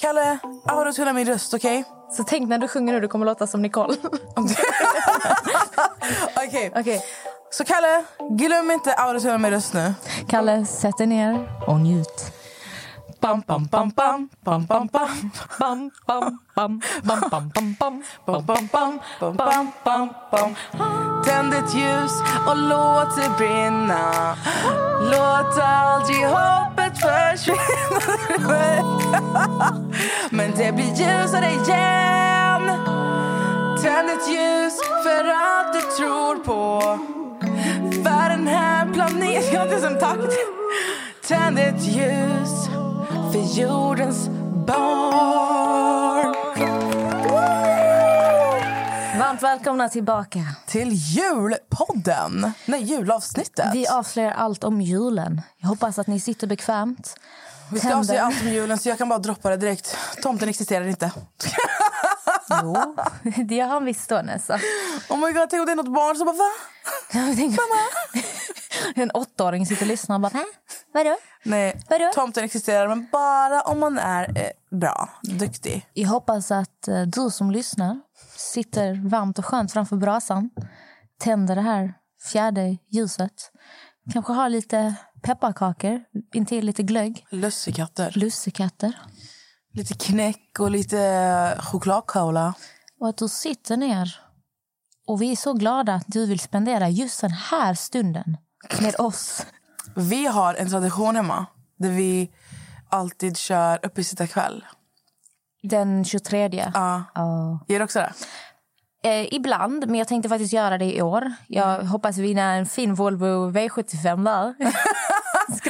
Kalle, autotuna min röst, okej? Så tänk när du sjunger nu, du kommer låta som Nicole. Okej. Okej. Så Kalle, glöm inte autotuna min röst nu. Kalle, sätt dig ner och njut. Bam, bam, bam, bam, bam, bam. Bam, bam, bam, bam, bam, bam, bam. Bam, bam, bam, bam, bam, bam, bam. Tänd ett ljus och låt det brinna Låt aldrig hoppet försvinna Men det blir ljusare igen Tänd ett ljus för allt du tror på För den här planeten... Jag har inte ens en takt. Tänd ett ljus för jordens barn Varmt välkomna tillbaka. till julpodden. Nej, julavsnittet. Vi avslöjar allt om julen. Jag hoppas att ni sitter bekvämt. Vi ska avslöja allt om julen så jag kan bara droppa det direkt. Tomten existerar inte. Jo, det gör han visst då, Nessa. Oh my god, tänk om det är något barn som bara va? Tänker- En åttaåring sitter och lyssnar och bara, vadå? Nej, Vadå? tomten existerar men bara om man är eh, bra, duktig. Jag hoppas att eh, du som lyssnar sitter varmt och skönt framför brasan. Tänder det här fjärde ljuset. Kanske har lite pepparkakor, intill lite glögg, Lussekatter. lussekatter. Lite knäck och lite eh, chokladcola. Och att du sitter ner. Och vi är så glada att du vill spendera just den här stunden med oss. Vi har en tradition hemma där vi alltid kör uppesittarkväll. Den 23. Ja. Ja. Gör du också det? Eh, ibland, men jag tänkte faktiskt göra det i år. Jag hoppas vinna en fin Volvo V75 där.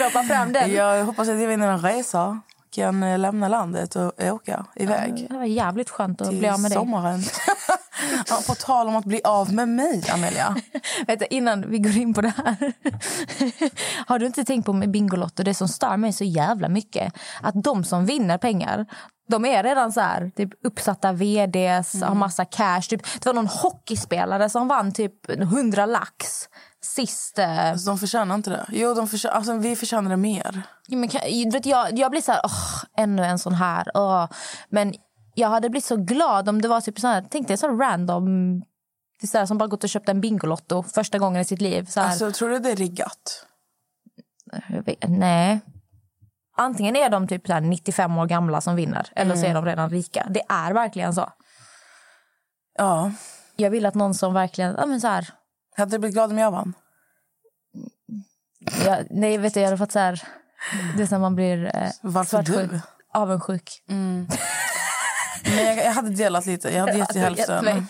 Skrapa fram den. Jag hoppas att jag vinner en resa. Kan eh, lämna landet och åka iväg. Det var jävligt skönt att bli av med dig. sommaren. ja, på tal om att bli av med mig, Amelia. Du, innan vi går in på det här. Har du inte tänkt på med Bingolotto, det som stör mig så jävla mycket, att de som vinner pengar, de är redan så här, typ uppsatta vds, Mm. har massa cash. Typ, det var någon hockeyspelare som vann typ 100 lax sist. eh, Alltså, de förtjänar inte det. Jo, de förtjänar, alltså, vi förtjänar det mer. Ja, Men kan, du vet, jag, jag blir så här, åh, ännu en sån här. Åh. Men jag hade blivit så glad om det var typ så här, tänk dig så random, det är så som bara gått och köpt en Bingolotto första gången i sitt liv. Så Alltså, tror du det är riggat? jag vet, nej. Antingen är de typ så här 95 år gamla som vinner eller så är de redan rika. Det är verkligen så. Ja. Jag vill att någon som verkligen, ja men så här, Hade du blivit glad om jag vann? jag, nej vet du, jag hade fått så här, det är när man blir eh, Varför svartsjuk, du? avundsjuk. Men jag, jag hade delat lite. Jag hade gett till hälften.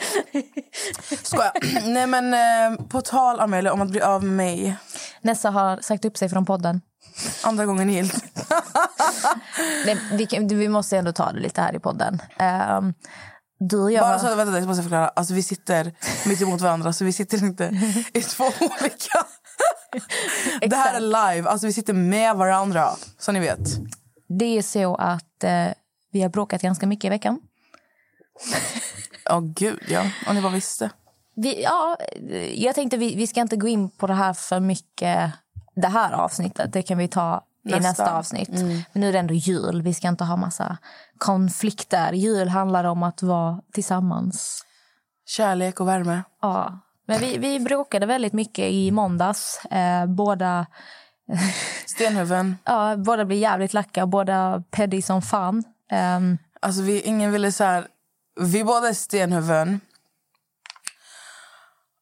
Skoja. Nej, men eh, på tal, Amelia, om att bli av med mig. Nessa har sagt upp sig från podden. Andra gången gillt. Nej, vi, vi måste ändå ta det lite här i podden. Um, du och jag... Bara så, vänta, jag måste förklara. Alltså, vi sitter mitt emot varandra, så vi sitter inte i två olika... Det här är live. Alltså, vi sitter med varandra, så ni vet. Det är så att eh, vi har bråkat ganska mycket i veckan. Åh, gud, ja. Om ni bara visste. Vi, ja, jag tänkte vi, vi ska inte gå in på det här för mycket det här avsnittet. Det kan vi ta i Nästa. nästa, avsnitt. Men nu är det ändå jul. Vi ska inte ha massa konflikter. Jul handlar om att vara tillsammans. Kärlek och värme. Ja. Men vi, vi bråkade väldigt mycket i måndags. Eh, båda Stenhuven. Ja, båda blir jävligt lacka, båda peddy som fan. Ehm, Alltså, vi, ingen ville så här... Vi båda är stenhuvuden.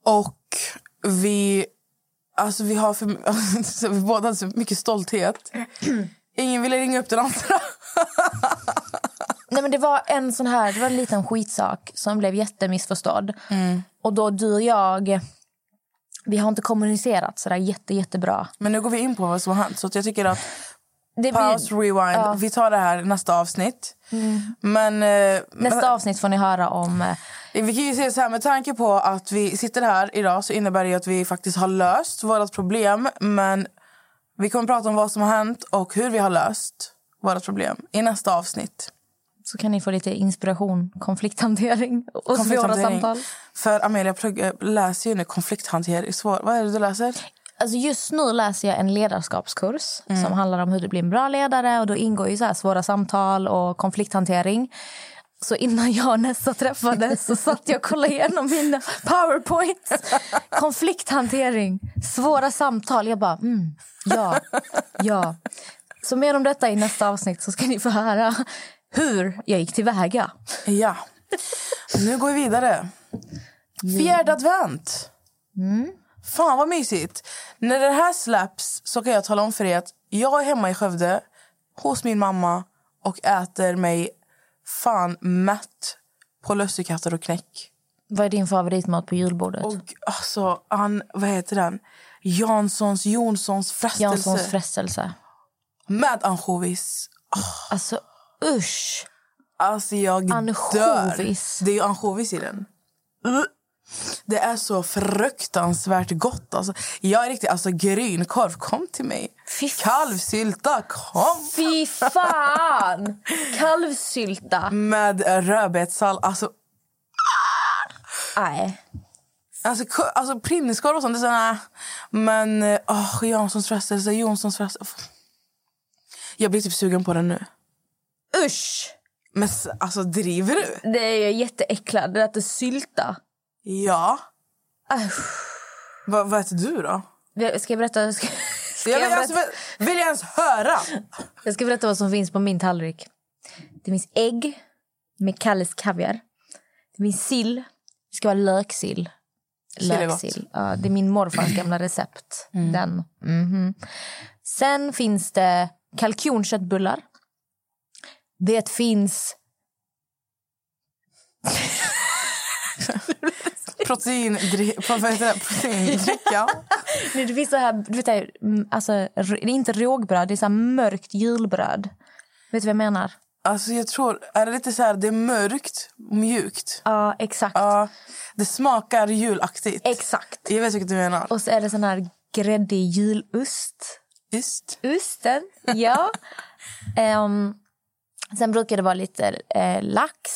Och vi... Alltså, vi har för... så vi båda har så mycket stolthet. Ingen ville ringa upp den andra. nej men det var en sån här, det var en liten skitsak som blev jättemissförstådd. Och då du och jag, vi har inte kommunicerat sådär jätte, jättebra. Men nu går vi in på vad som har hänt. Så jag tycker att Det Paus, blir, rewind. Vi tar det här nästa avsnitt. Men, eh, nästa avsnitt får ni höra om... eh, men vi kan ju säga så här, med tanke på att vi sitter här idag så innebär det att vi faktiskt har löst vårt problem. Men vi kommer prata om vad som har hänt och hur vi har löst vårt problem i nästa avsnitt. Så kan ni få lite inspiration, konflikthantering och svåra Konflikthantering. samtal. För Amelia plugg, läser ju nu konflikthantering. Svår, vad är det du läser? Alltså just nu läser jag en ledarskapskurs som handlar om hur du blir en bra ledare. Och Då ingår ju så svåra samtal och konflikthantering. Så innan jag och Nessa träffades så satt jag och kollade igenom mina powerpoints. Konflikthantering, svåra samtal. Jag bara, mm, ja, ja. Så mer om detta i nästa avsnitt så ska ni få höra hur jag gick tillväga. Ja. Nu går vi vidare. Fjärde advent. Fan vad mysigt. När det här släpps så kan jag tala om för er att jag är hemma i Skövde hos min mamma och äter mig fan mätt på lussekatter och knäck. Vad är din favoritmat på julbordet? Och alltså, han, vad heter den? Janssons, Jonssons frestelse. Janssons frestelse. med ansjovis. Alltså usch. Alltså jag Ansjovis. dör. Det är ju ansjovis i den. Det är så fruktansvärt gott. Alltså, jag är riktigt... Alltså, grynkorv, kom till mig. Fy Kalvsylta, kom! Fy fan! Kalvsylta. Med rödbetssallad. Alltså, Nej. alltså, alltså prinskorv och sånt. Det är såna, men oh, Janssons frestelse, Jonssons frestelse. Jag blir typ sugen på den nu. Usch! Men alltså, driver du? Det är jag jätteäcklad. Det lät sylta. Ja. Va, vad äter du då? Ska jag berätta? Ska, ska Jag jag, alltså, berätta? vill jag ens höra? jag ska berätta vad som finns på min tallrik. Det finns ägg med Kalles kaviar. Det finns sill. Det ska vara löksill. Löksill. Ja, det är min morfars gamla recept. Den. Mhm. Sen finns det kalkonköttbullar. Det finns Protein? Proteindricka. Nej, det finns så här, du vet, här, mm, alltså, det är inte rågbröd, det är så mörkt julbröd. Vet du vad jag menar? Alltså jag tror, är det lite så här, det är mörkt, mjukt. Ja, exakt. Ja, det smakar julaktigt. Exakt. Jag vet vilket du menar. Och så är det sån här gräddig julust. Just. Osten, ja. Ehm, sen brukar det vara lite eh, lax.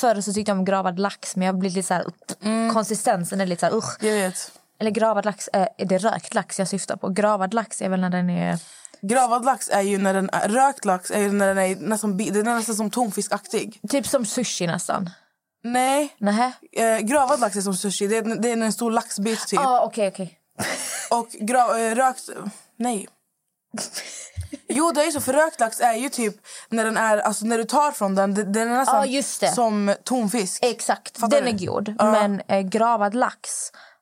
Förr så tyckte jag om gravad lax, men jag blivit lite så här... Konsistensen är lite så här... Usch. Jag vet. Eller gravad lax, eh, är det rökt lax jag syftar på? Gravad lax är väl när den är... Gravad lax är ju när den är, rökt lax är ju när den är nästan, den är nästan som tonfiskaktig. Typ som sushi nästan. Nej, Nähä? eh, gravad lax är som sushi. Det är, det är en stor laxbit typ. Ja, okej, okej. Och gra, eh, rökt... Nej. Jo, det är ju så. För rökt lax är ju typ när den är, alltså när du tar från den, den är nästan Ja, just det. som tonfisk. Exakt, Fattar den du? är god. Ja. Men eh, gravad lax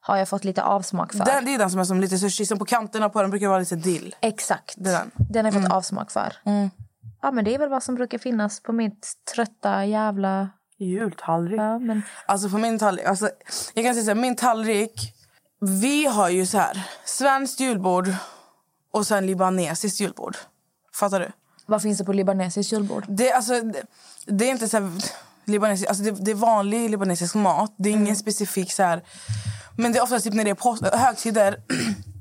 har jag fått lite avsmak för. Den, det är den som är som lite sushi. Sen på kanterna på den brukar vara lite dill. Exakt. Det är den. Den har jag fått avsmak för. Ja, men det är väl vad som brukar finnas på mitt trötta jävla... Jultallrik. Ja, men... Alltså på min tallrik, alltså, jag kan säga så här, min tallrik, vi har ju så här, svenskt julbord och sen libanesiskt julbord. Fattar du? Vad finns det på libanesiskt julbord? Det, alltså, det, det är inte så här, libanesisk, alltså det, det är vanlig libanesisk mat. Det är ingen specifik så här, men det är ofta typ när det är påsk, högtider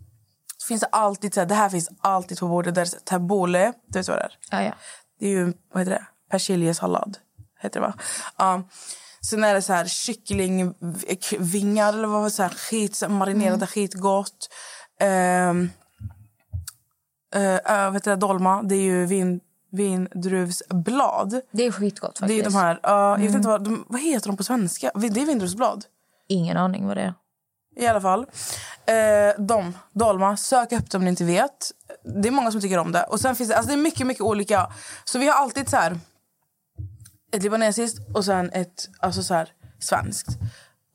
finns det alltid så här, det här finns alltid på bordet. Där tabbouleh, du vet vad det är? Ja, ja. Det är ju, vad heter det? Persiljesallad, heter det va? Ja. Sen är det så här kycklingvingar eller vad var det, så här, skit, marinerade skitgott. Ehm, eh, vet du, dolma, det är ju vin, vindruvsblad. Det är skitgott Det är faktiskt. de här, ja, jag vet inte vad, de, vad heter de på svenska? Det är vindruvsblad. Ingen aning vad det är. I alla fall. Eh, de, dolma, sök upp det om ni inte vet. Det är många som tycker om det. Och sen finns det, alltså det är mycket, mycket olika. Så vi har alltid så här ett libanesiskt och sen ett alltså så här, svenskt.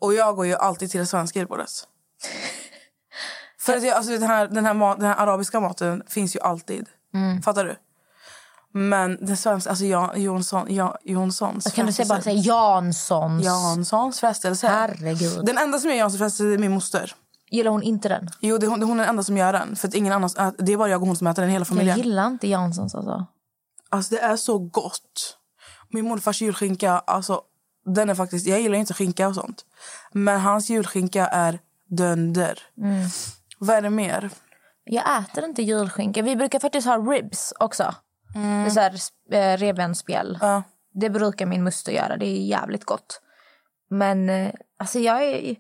Och jag går ju alltid till det svenska julbordet. För att jag, alltså, den, här, den, här mat, den här arabiska maten finns ju alltid. Fattar du? Men den svenska, alltså Jan, Jonsson, Jan, Jonssons Kan du säga bara säga Janssons? Janssons frestelse. Herregud. Den enda som gör Janssons frestelse är min moster. Gillar hon inte den? Jo, det hon, hon är den enda som gör den. För att ingen annan, äh, det är bara jag och hon som äter den hela Jag familjen. gillar inte Janssons alltså. Alltså det är så gott. Min morfars julskinka, alltså den är faktiskt, jag gillar inte skinka och sånt. Men hans julskinka är dönder. Vad är det mer? Jag äter inte julskinka. Vi brukar faktiskt ha ribs också. Det är så här, eh, revbensspjäll. Ja. Det brukar min moster göra. Det är jävligt gott. Men eh, alltså jag är...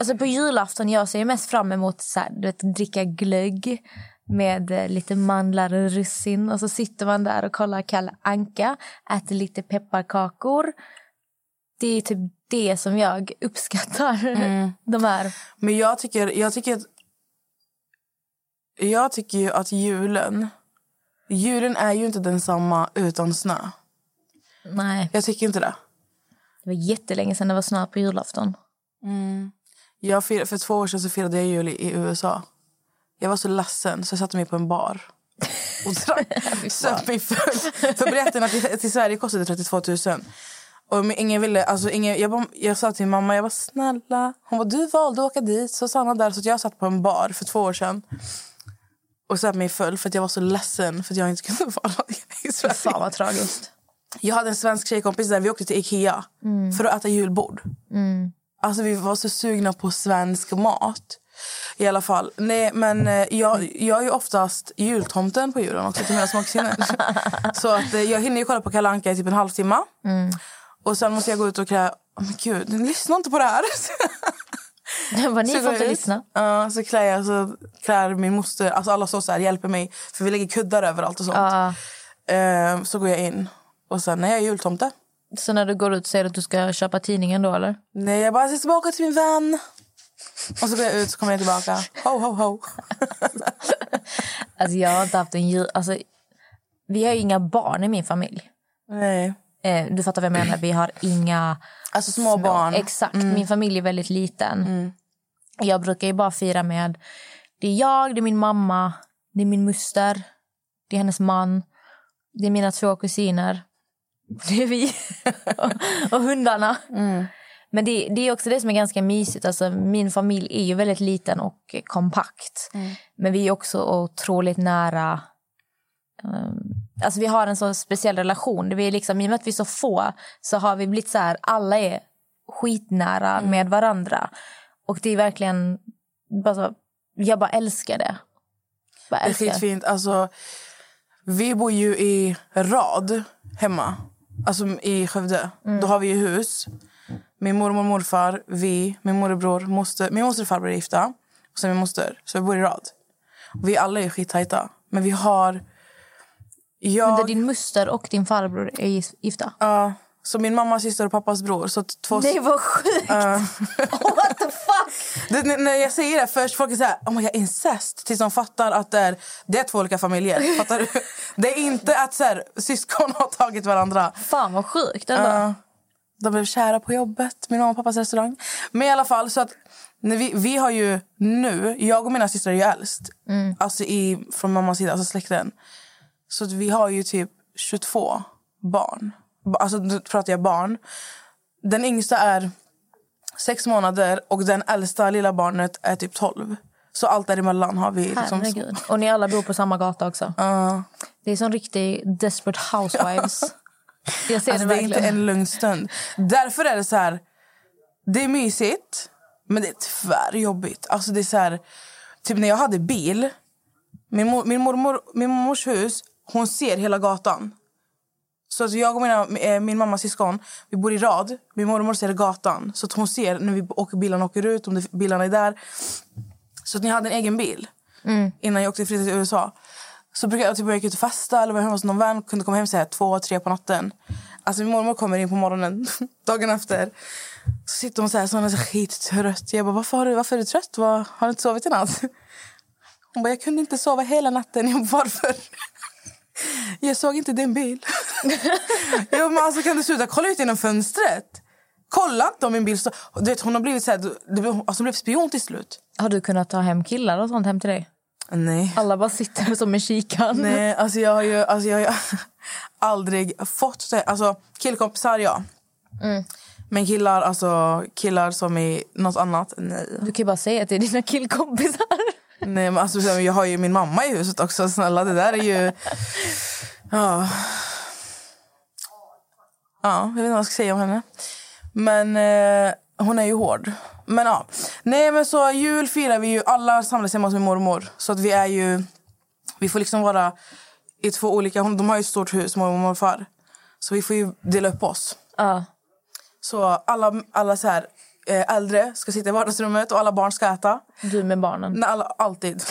Alltså på julafton jag ser mest fram emot så här, du vet, dricka glögg med eh, lite mandlar och russin. Och så sitter man där och kollar Kalle Anka, äter lite pepparkakor. Det är typ det som jag uppskattar. Mm. De här. Men jag tycker, jag tycker. Jag tycker ju att julen... Julen är ju inte densamma utan snö. Nej, Jag tycker inte det. det var jättelänge sedan det var snö på julafton. Jag fir, för två år sedan så firade jag jul i, i USA. Jag var så ledsen så jag satte mig på en bar och drack. Söp mig full. För biljetterna till, till Sverige kostade 32 000. Och ingen ville, alltså ingen, jag, bara, jag sa till mamma, jag var snälla. Hon bara, du valde att åka dit. Så stanna där. Så att jag satt på en bar för två år sedan. Och söp mig full för att jag var så ledsen för att jag inte kunde vara i Sverige. Fan vad tragiskt. Jag hade en svensk tjejkompis där vi åkte till Ikea för att äta julbord. Alltså vi var så sugna på svensk mat. I alla fall. Nej, men eh, jag, jag är ju oftast jultomten på julen också till mina smaksinnen. så att eh, jag hinner ju kolla på Kalle Anka i typ en halvtimme. Och sen måste jag gå ut och klä... Oh, men gud, lyssna inte på det här. Vad ni Så får inte lyssna. Ja, så klär jag, så klär min moster, alltså alla så, så här, hjälper mig. För vi lägger kuddar överallt och sånt. Ja. Eh, så går jag in. Och sen är jag jultomte. Så när du går ut säger du att du ska köpa tidningen då eller? Nej, jag bara jag ska tillbaka till min vän. Och så går jag ut så kommer jag tillbaka. Ho, ho, ho. Alltså jag har inte haft en jul... Alltså, vi har ju inga barn i min familj. Nej. Eh, du fattar vad jag menar. Vi har inga... Alltså små barn. Exakt. Min familj är väldigt liten. Jag brukar ju bara fira med... Det är jag, det är min mamma, det är min muster, det är hennes man, det är mina två kusiner. Det är vi. och hundarna. Men det, det är också det som är ganska mysigt. Alltså, min familj är ju väldigt liten och kompakt. Men vi är också otroligt nära alltså vi har en så speciell relation. Vi är liksom, I och med att vi är så få så har vi blivit så här, alla är skitnära med varandra. Och det är verkligen, bara så, jag bara älskar det. Bara Det är älskar. skitfint. Alltså, vi bor ju i rad hemma. Alltså i Skövde. Då har vi ju hus. Min mormor och morfar, vi, min morbror, moster. Min moster och farbror är gifta. Och sen min moster. Så vi bor i rad. Vi alla är skittajta. Men vi har... Jag, Men där din muster och din farbror är gifta. Ja, så min mammas syster och pappas bror. Så två, Nej, vad sjukt! What the fuck? Det, när jag säger det först, folk är så här, oh my God, incest. Tills de fattar att det är, det är två olika familjer. Fattar du? Det är inte att så här, syskon har tagit varandra. Fan vad sjukt ändå. Ja. de blev kära på jobbet, min mamma och pappas restaurang. Men i alla fall, så att när vi, vi har ju nu, jag och mina systrar är ju äldst. Alltså i, från mammas sida, alltså släkten. Så vi har ju typ 22 barn. Ba- Alltså nu pratar jag barn. Den yngsta är sex månader och den äldsta lilla barnet är typ 12. Så allt däremellan har vi liksom... Herregud. Och ni alla bor på samma gata också. Ja. Det är som riktig Desperate Housewives. Jag ser Alltså, det det är inte en lugn stund. Därför är det så här... Det är mysigt, men det är tvärjobbigt. Alltså det är så här... Typ när jag hade bil... Min, mor, min, mormor, min mormors hus, hon ser hela gatan. Så alltså jag och mina, eh, min mammas syskon vi bor i rad. Min mormor ser gatan. Så att hon ser när vi åker, bilarna åker ut, om det, bilarna är där. Så att när jag hade en egen bil innan jag åkte flyttade till USA. Så brukade jag typ, jag gick ut och festa eller var hemma hos någon vän. Kunde komma hem så här, två, tre på natten. Alltså min mormor kommer in på morgonen dagen efter. Så sitter hon så här, så hon är så skittrött. Jag bara, varför, har du, varför är du trött? Var, har du inte sovit i natt? Hon bara, jag kunde inte sova hela natten. Jag bara, varför? Jag såg inte din bil. jag bara, alltså kan du sluta kolla ut genom fönstret? Kolla inte om min bil. Du vet, hon har blivit så här, du- alltså hon blev spion till slut. Har du kunnat ta hem killar och sånt hem till dig? Nej. Alla bara sitter som med kikaren. Nej, alltså jag har ju, alltså jag har ju aldrig fått det. Alltså killkompisar, ja. Men killar, alltså killar som är något annat, nej. Du kan ju bara säga till dina killkompisar. Nej, men alltså jag har ju min mamma i huset också, snälla. Det där är ju... Ja. Ja, jag vet inte vad jag ska säga om henne. Men eh, hon är ju hård. Men ja. Nej, men så jul firar vi ju. Alla samlas hemma hos min mormor. Så att vi är ju... Vi får liksom vara i två olika... De har ju ett stort hus, mormor och morfar. Så vi får ju dela upp oss. Ja. Så alla, alla så här, äldre ska sitta i vardagsrummet och alla barn ska äta. Du med barnen. När alla, alltid.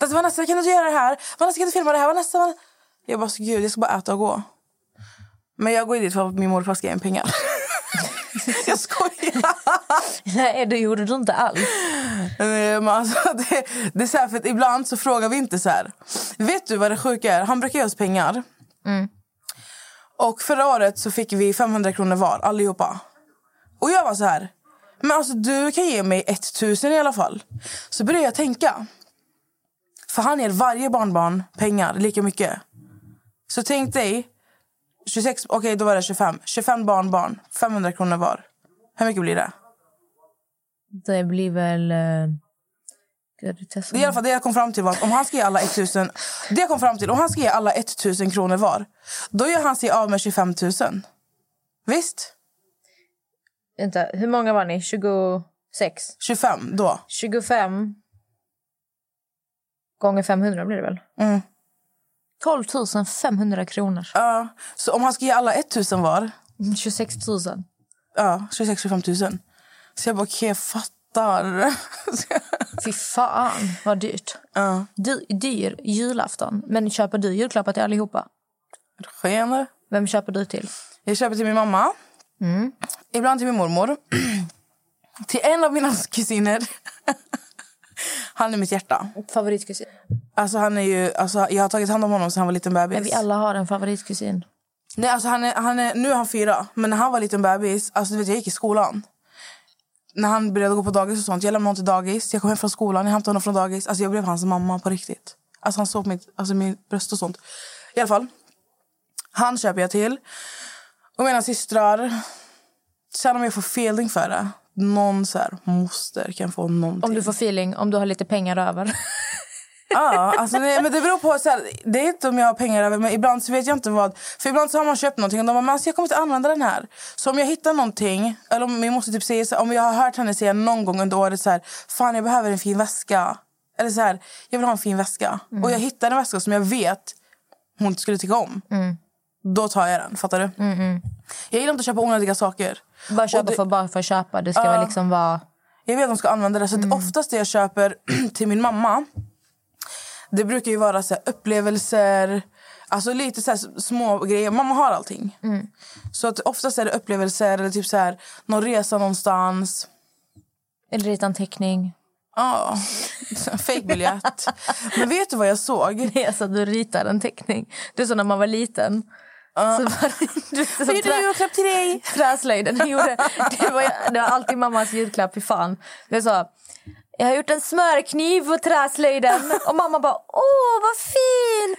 Alltså, Vanessa, kan du inte göra det här? Vanessa, kan du filma det här? Vanessa, Vanessa. Jag bara, gud, jag ska bara äta och gå. Men jag går dit för att min morfar ska ge mig pengar. jag skojar! Nej, det gjorde du inte alls. Nej, men alltså, det, det är så här, för ibland så frågar vi inte så här. Vet du vad det sjuka är? Han brukar ge oss pengar. Och förra året så fick vi 500 kronor var, allihopa. Och jag var så här. Men alltså du kan ge mig 1000 i alla fall. Så började jag tänka. För han ger varje barnbarn pengar lika mycket. Så tänk dig. 26, okej då var det 25. 25 barnbarn, 500 kronor var. Hur mycket blir det? Det blir väl... eh, Det är i alla fall det jag kom fram till var att om han ska ge alla 1000 Det jag kom fram till, om han ska ge alla 1000 kronor var Då gör han sig av med 25 000 Visst? Vänta, hur många var ni? 26? 25 då 25 gånger 500 blir det väl? mm. 12 500 kronor. Ja, Så om han ska ge alla 1000 var 26 000. Ja, 26-25 000 Så jag bara okej jag fattar Fy fan, vad dyrt. Ja, Dy, dyr julafton. Men köper du julklappar till allihopa? skener Vem köper du till? Jag köper till min mamma Ibland till min mormor Till en av mina kusiner Han är mitt hjärta Favoritkusin? Alltså han är ju, alltså jag har tagit hand om honom sen han var liten bebis. Men vi alla har en favoritkusin. Nej, alltså han är, han är, nu är han fyra, men när han var liten bebis, alltså du vet jag gick i skolan. När han började gå på dagis och sånt, jag lämnade honom till dagis, jag kom hem från skolan, jag hämtade honom från dagis. Alltså jag blev hans mamma på riktigt. Alltså han såg mitt, alltså mitt bröst och sånt. I alla fall, han köper jag till. Och mina systrar, sen om jag får feeling för det, någon så här moster kan få någonting. Om du får feeling, om du har lite pengar över. Ja, alltså nej, men det beror på. Så här, det är inte om jag har pengar över, men ibland så vet jag inte vad. För ibland så har man köpt någonting och de bara, alltså, jag kommer inte använda den här. Så om jag hittar någonting, eller om, jag måste typ säga, här, om jag har hört henne säga någon gång under året så här, fan jag behöver en fin väska. Eller så här, jag vill ha en fin väska. Och jag hittar en väska som jag vet hon skulle tycka om. Då tar jag den, fattar du? Jag gillar inte att köpa onödiga saker. Bara köpa det- för, bara för att köpa. Det ska väl liksom vara... Jag vet att de ska använda det. Så att oftast det jag köper till min mamma det brukar ju vara så här upplevelser, alltså lite så här små grejer. Mamma har allting. Så att oftast är det upplevelser eller typ så här någon resa någonstans. Eller lite anteckning. Ja, fejkbiljett. Men vet du vad jag såg? Det är så att du ritar en teckning. Det är så när man var liten. Så var det, du så Vad gjorde du julklapp till dig? Träslöjden. Jag gjorde, det, var, det var alltid mammas julklapp. Fy fan. Det är så, jag har gjort en smörkniv på träslöjden. Och mamma bara, åh vad fin!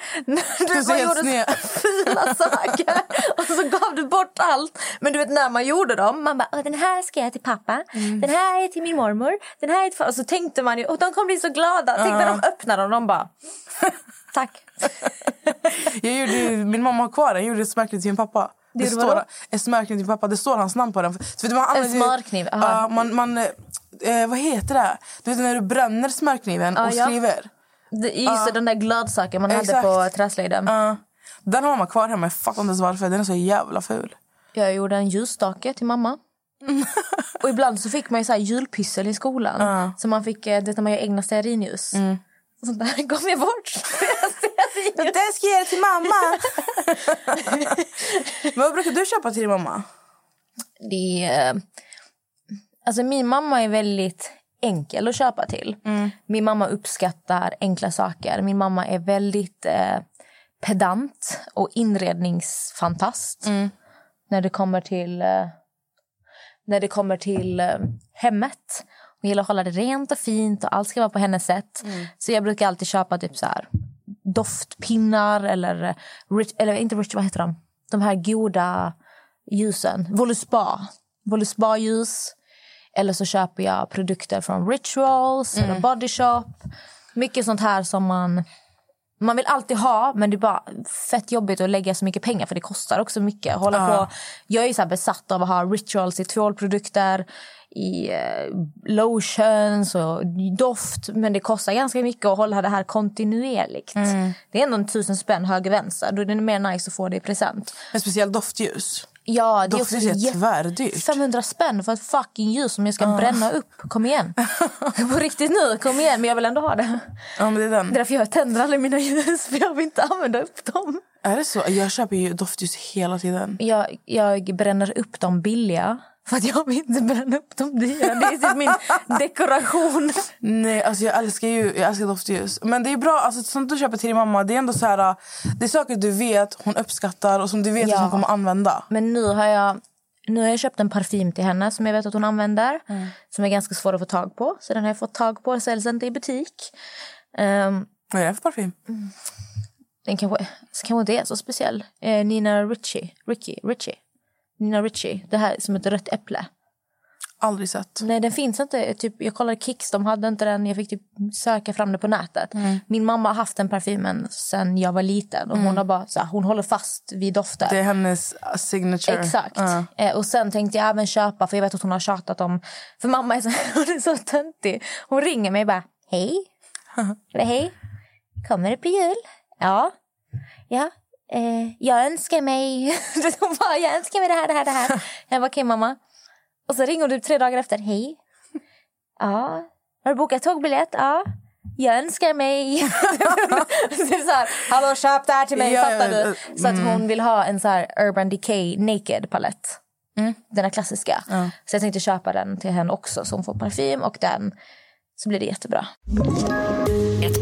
Du bara gjorde sned. så fula saker. Och så gav du bort allt. Men du vet när man gjorde dem, man bara, "Åh, den här ska jag till pappa. Den här är till min mormor. Den här är till... Och så tänkte man ju, och de kommer bli så glada. Tänk när de öppnar dem, de bara, tack. Jag gjorde, min mamma har kvar den. Jag gjorde smörkniv till min pappa. Det gjorde står, ett smörkniv till pappa. Det står hans namn på den. Så vet man ju- smörkniv, aha. Ja, man, man, eh, vad heter det? Du vet när du bränner smörkniven och ja. skriver. Det, just det, den där glödsaken man Exakt. hade på träslöjden. Ja. den har mamma kvar hemma. Jag fattar inte ens varför. Den är så jävla ful. Jag gjorde en ljusstake till mamma. och ibland så fick man så julpyssel i skolan. Så man fick, eh, det när man gör egna stearinljus. Och sånt där gav jag bort. Den ska jag ge till mamma. Men vad brukar du köpa till din mamma? det är, alltså min mamma är väldigt enkel att köpa till. Min mamma uppskattar enkla saker. Min mamma är väldigt eh, pedant och inredningsfantast. När det kommer till, eh, när det kommer till eh, hemmet. Hon gillar att hålla det rent och fint och allt ska vara på hennes sätt. Så jag brukar alltid köpa typ så här doftpinnar eller, eller inte rich, vad heter de? De här goda ljusen. Voluspa. Voluspa-ljus. Eller så köper jag produkter från Rituals eller Body Shop. Mycket sånt här som man... Man vill alltid ha, men det är bara fett jobbigt att lägga så mycket pengar för det kostar också mycket. Hålla på. Jag är ju så besatt av att ha Rituals i tvålprodukter, i eh, lotions och doft. Men det kostar ganska mycket att hålla det här kontinuerligt. Det är ändå en tusen spänn höger vänster. Då är det mer nice att få det i present. En speciell doftljus. Ja, det är Doftljus är jätte- tvärdyrt. 500 spänn för ett fucking ljus som jag ska bränna upp. Kom igen. På riktigt nu, kom igen. Men jag vill ändå ha det. Ja, men det är den. Det är därför jag tänder aldrig mina ljus, för jag vill inte använda upp dem. Är det så? Jag köper ju doftljus hela tiden. Jag, jag bränner upp de billiga, för att jag vill inte bränna upp de dyra. Det är typ min dekoration. Nej, alltså jag älskar ju jag älskar doftljus. Men det är bra, alltså sånt du köper till din mamma, det är ändå så här, det är saker du vet hon uppskattar och som du vet Ja. att hon kommer använda. Men nu har jag nu har jag köpt en parfym till henne som jag vet att hon använder. Som är ganska svår att få tag på. Så den har jag fått tag på. Säljs inte i butik. Um, Vad är det för parfym? den kanske, kanske inte är så speciell. Eh, Nina Ricci. Ricky, Richie. Nina Ricci. Det här är som ett rött äpple. Aldrig sett. Nej, den finns inte. Typ, jag kollade Kicks, de hade inte den. Jag fick typ söka fram det på nätet. Min mamma har haft den parfymen sen jag var liten. Och hon, har bara, så här, hon håller fast vid dofter. Det är hennes uh, signature. Exakt. Ja. Eh, och sen tänkte jag även köpa, för jag vet att hon har tjatat om... För mamma är så, hon är så töntig. Hon ringer mig och bara, hej. Eller hej. Kommer det bli jul? Ja. Ja. Eh, jag önskar mig... hon bara, jag önskar mig det här, det här, det här. Jag bara, okej mamma. Och så ringer hon typ tre dagar efter, hej. Ja. Har du bokat tågbiljett? Ja. Jag önskar mig... så här, hallå köp det här till mig, Ja, fattar du? Så att hon vill ha en så här Urban Decay Naked palett. Den här klassiska. Så jag tänkte köpa den till henne också så hon får parfym och den. Så blir det jättebra.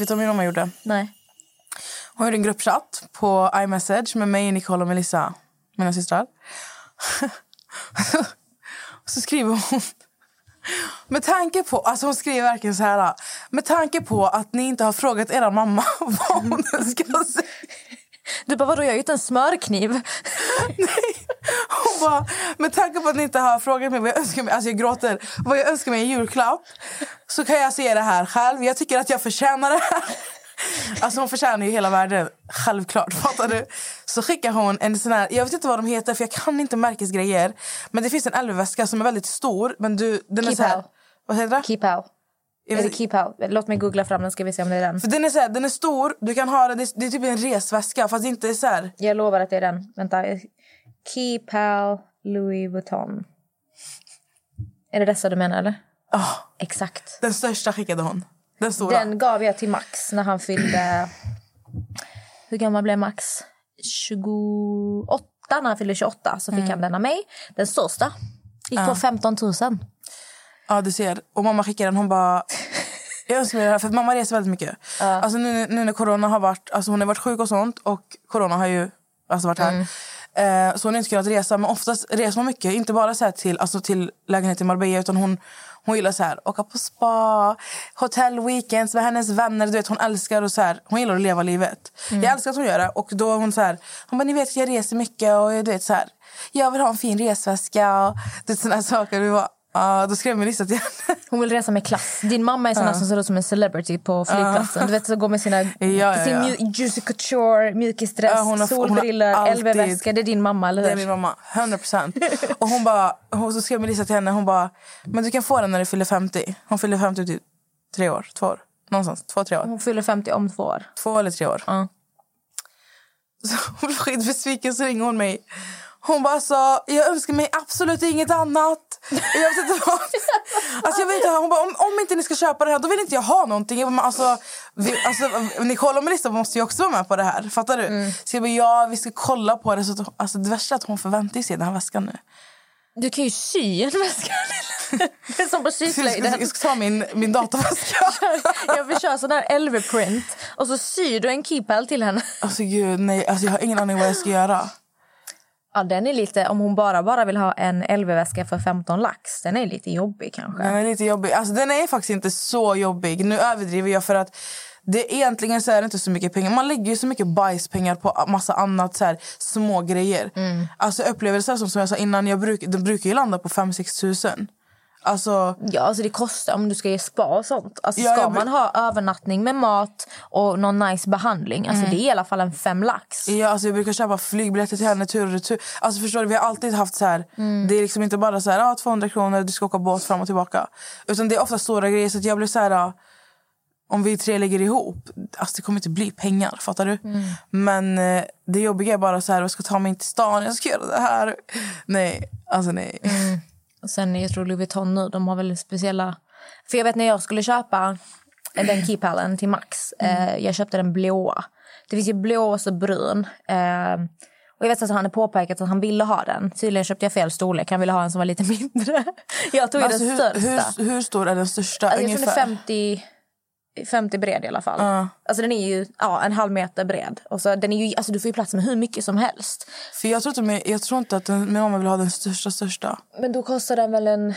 Vet du vad min mamma gjorde? Nej. Hon gjorde en gruppchatt på iMessage med mig, Nicole och Melissa, mina systrar. och så skriver hon... Med tanke på, alltså hon skriver verkligen så här. Med tanke på att ni inte har frågat era mamma vad hon ska säga. Du bara, vadå jag har inte en smörkniv. Hon bara, med tanke på att ni inte har frågat mig vad jag önskar mig, alltså jag gråter, vad jag önskar mig i julklapp så kan jag säga det här själv. Jag tycker att jag förtjänar det här. Alltså hon förtjänar ju hela världen, självklart. Fattar du? Så skickar hon en sån här, jag vet inte vad de heter för jag kan inte märkesgrejer. Men det finns en LV-väska som är väldigt stor. Men du, den är Keep så här, out. Vad heter det? Keep out. Det keep out? Låt mig googla fram den ska vi se om det är den. För den är så här, den är stor, du kan ha den, det är, det är typ en resväska fast det inte är så här. Jag lovar att det är den. Vänta. Keep out Louis Vuitton. Är det dessa du menar eller? Ah, Exakt. den största skickade hon. Den stora. Den gav jag till Max när han fyllde... Hur gammal blev Max? 28. När han fyllde 28 så fick han den av mig. Den största. Gick på 15 000. Ja, du ser. Och mamma skickade den. Hon bara... Jag önskar mig det här, för att mamma reser väldigt mycket. Alltså nu, nu när corona har varit... Alltså hon har varit sjuk och sånt. Och corona har ju alltså varit här. Eh, så hon har inte kunnat resa. Men oftast reser hon mycket. Inte bara så till, alltså till lägenhet i Marbella. Utan hon, hon gillar så här, åka på spa, hotell, weekends med hennes vänner. Du vet, hon älskar och så här, Hon gillar att leva livet. Jag älskar att hon gör det. Och då hon så här, hon bara, ni vet att jag reser mycket. Och du vet så här, jag vill ha en fin resväska. Och här saker. Vi bara, ah, då skrev min lista till henne. Hon vill resa med klass. Din mamma är sån här som ser ut som en celebrity på flygplatsen. Du vet, så går med sina, ja, sin ja. Juicy Couture, mjukisdress, Ja, hon har- LV-väska. Det är din mamma, eller Det hur? är min mamma, 100 procent. Och hon bara, hon så skrev Melissa till henne, hon bara, men du kan få den när du fyller 50. Hon fyller 50 typ tre år, två år. Någonstans, två, tre år. Hon fyller 50 om två år. Två eller tre år. Ja. Så hon blev skitbesviken så ringer hon mig. Hon bara sa, jag önskar mig absolut inget annat. Jag vet inte vad. Alltså jag vet inte, hon bara, om, om inte ni ska köpa det här då vill inte jag ha någonting. Jag bara, alltså, vi, alltså, Nicole och Melissa måste ju också vara med på det här. Fattar du? Så jag bara, ja vi ska kolla på det. Så att, alltså, det värsta är att hon förväntar sig den här väskan nu. Du kan ju sy en väska. Det är som på syslöjden. jag ska ta min, min dataväska. Jag vill köra sån här LV-print och så syr du en keepal till henne. Alltså gud, nej. Alltså, jag har ingen aning vad jag ska göra. Ja, den är lite, om hon bara bara vill ha en LV-väska för 15 lax, den är lite jobbig kanske. Den är lite jobbig. Alltså, den är faktiskt inte så jobbig. Nu överdriver jag för att det egentligen så är det inte så mycket pengar. Man lägger ju så mycket bajspengar på massa annat så här, små grejer. Mm. Alltså upplevelser som, som jag sa innan, jag bruk, de brukar ju landa på 5-6 tusen. Alltså, Ja, alltså det kostar om du ska ge spa och sånt. Alltså Ja, ska jag man ha övernattning med mat och någon nice behandling, alltså det är i alla fall en fem lax. ja, alltså jag brukar köpa flygbiljetter till henne tur och retur. Alltså förstår du, vi har alltid haft så här, Mm. det är liksom inte bara så här, ah, 200 kronor, du ska åka båt fram och tillbaka. Utan det är ofta stora grejer så att jag blir så här, ah, om vi tre lägger ihop, alltså det kommer inte bli pengar, fattar du? Mm. Men eh, det jobbiga är bara så här, jag ska ta mig in till stan, jag ska göra det här. Nej, alltså nej. Mm. Och sen jag tror Louis Vuitton nu, de har väl speciella... För jag vet när jag skulle köpa den keypallen till Max, eh, jag köpte den blåa. Det finns ju blå och så brun. Eh, och jag vet att han har påpekat att han ville ha den. Tydligen köpte jag fel storlek, han ville ha en som var lite mindre. Jag tog Alltså, den hur, största. hur, hur stor är den största? Alltså, jag tror ungefär? 50, 50 bred i alla fall. Alltså den är ju ja, en halv meter bred. Och så, den är ju, alltså, du får ju plats med hur mycket som helst. För jag tror inte, men jag tror inte att den, min mamma vill ha den största största. Men då kostar den väl en...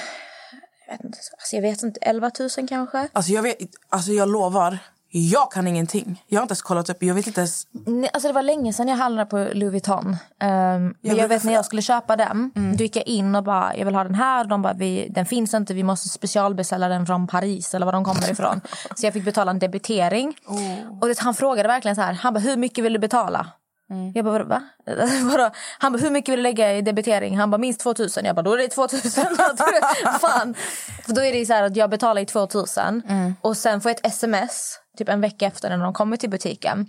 Jag vet inte, alltså, jag vet inte 11 000 kanske? Alltså jag, vet, alltså jag lovar, jag kan ingenting. Jag har inte ens kollat upp. Jag vet inte ens... Nej, alltså det var länge sedan jag handlade på Louis Vuitton. Um, men jag brukar vet när jag skulle köpa den, då gick jag in och bara, jag vill ha den här. De bara, vi, den finns inte, vi måste specialbeställa den från Paris eller var de kommer ifrån. så jag fick betala en debitering. Och det, han frågade verkligen så här, han bara, hur mycket vill du betala? Jag bara, va? Han bara, hur mycket vill du lägga i debitering? Han bara, minst 2000. Jag bara, då är det 2000. Fan. För då är det så här att jag betalar i 2000 och sen får jag ett sms typ en vecka efter när de kommer till butiken.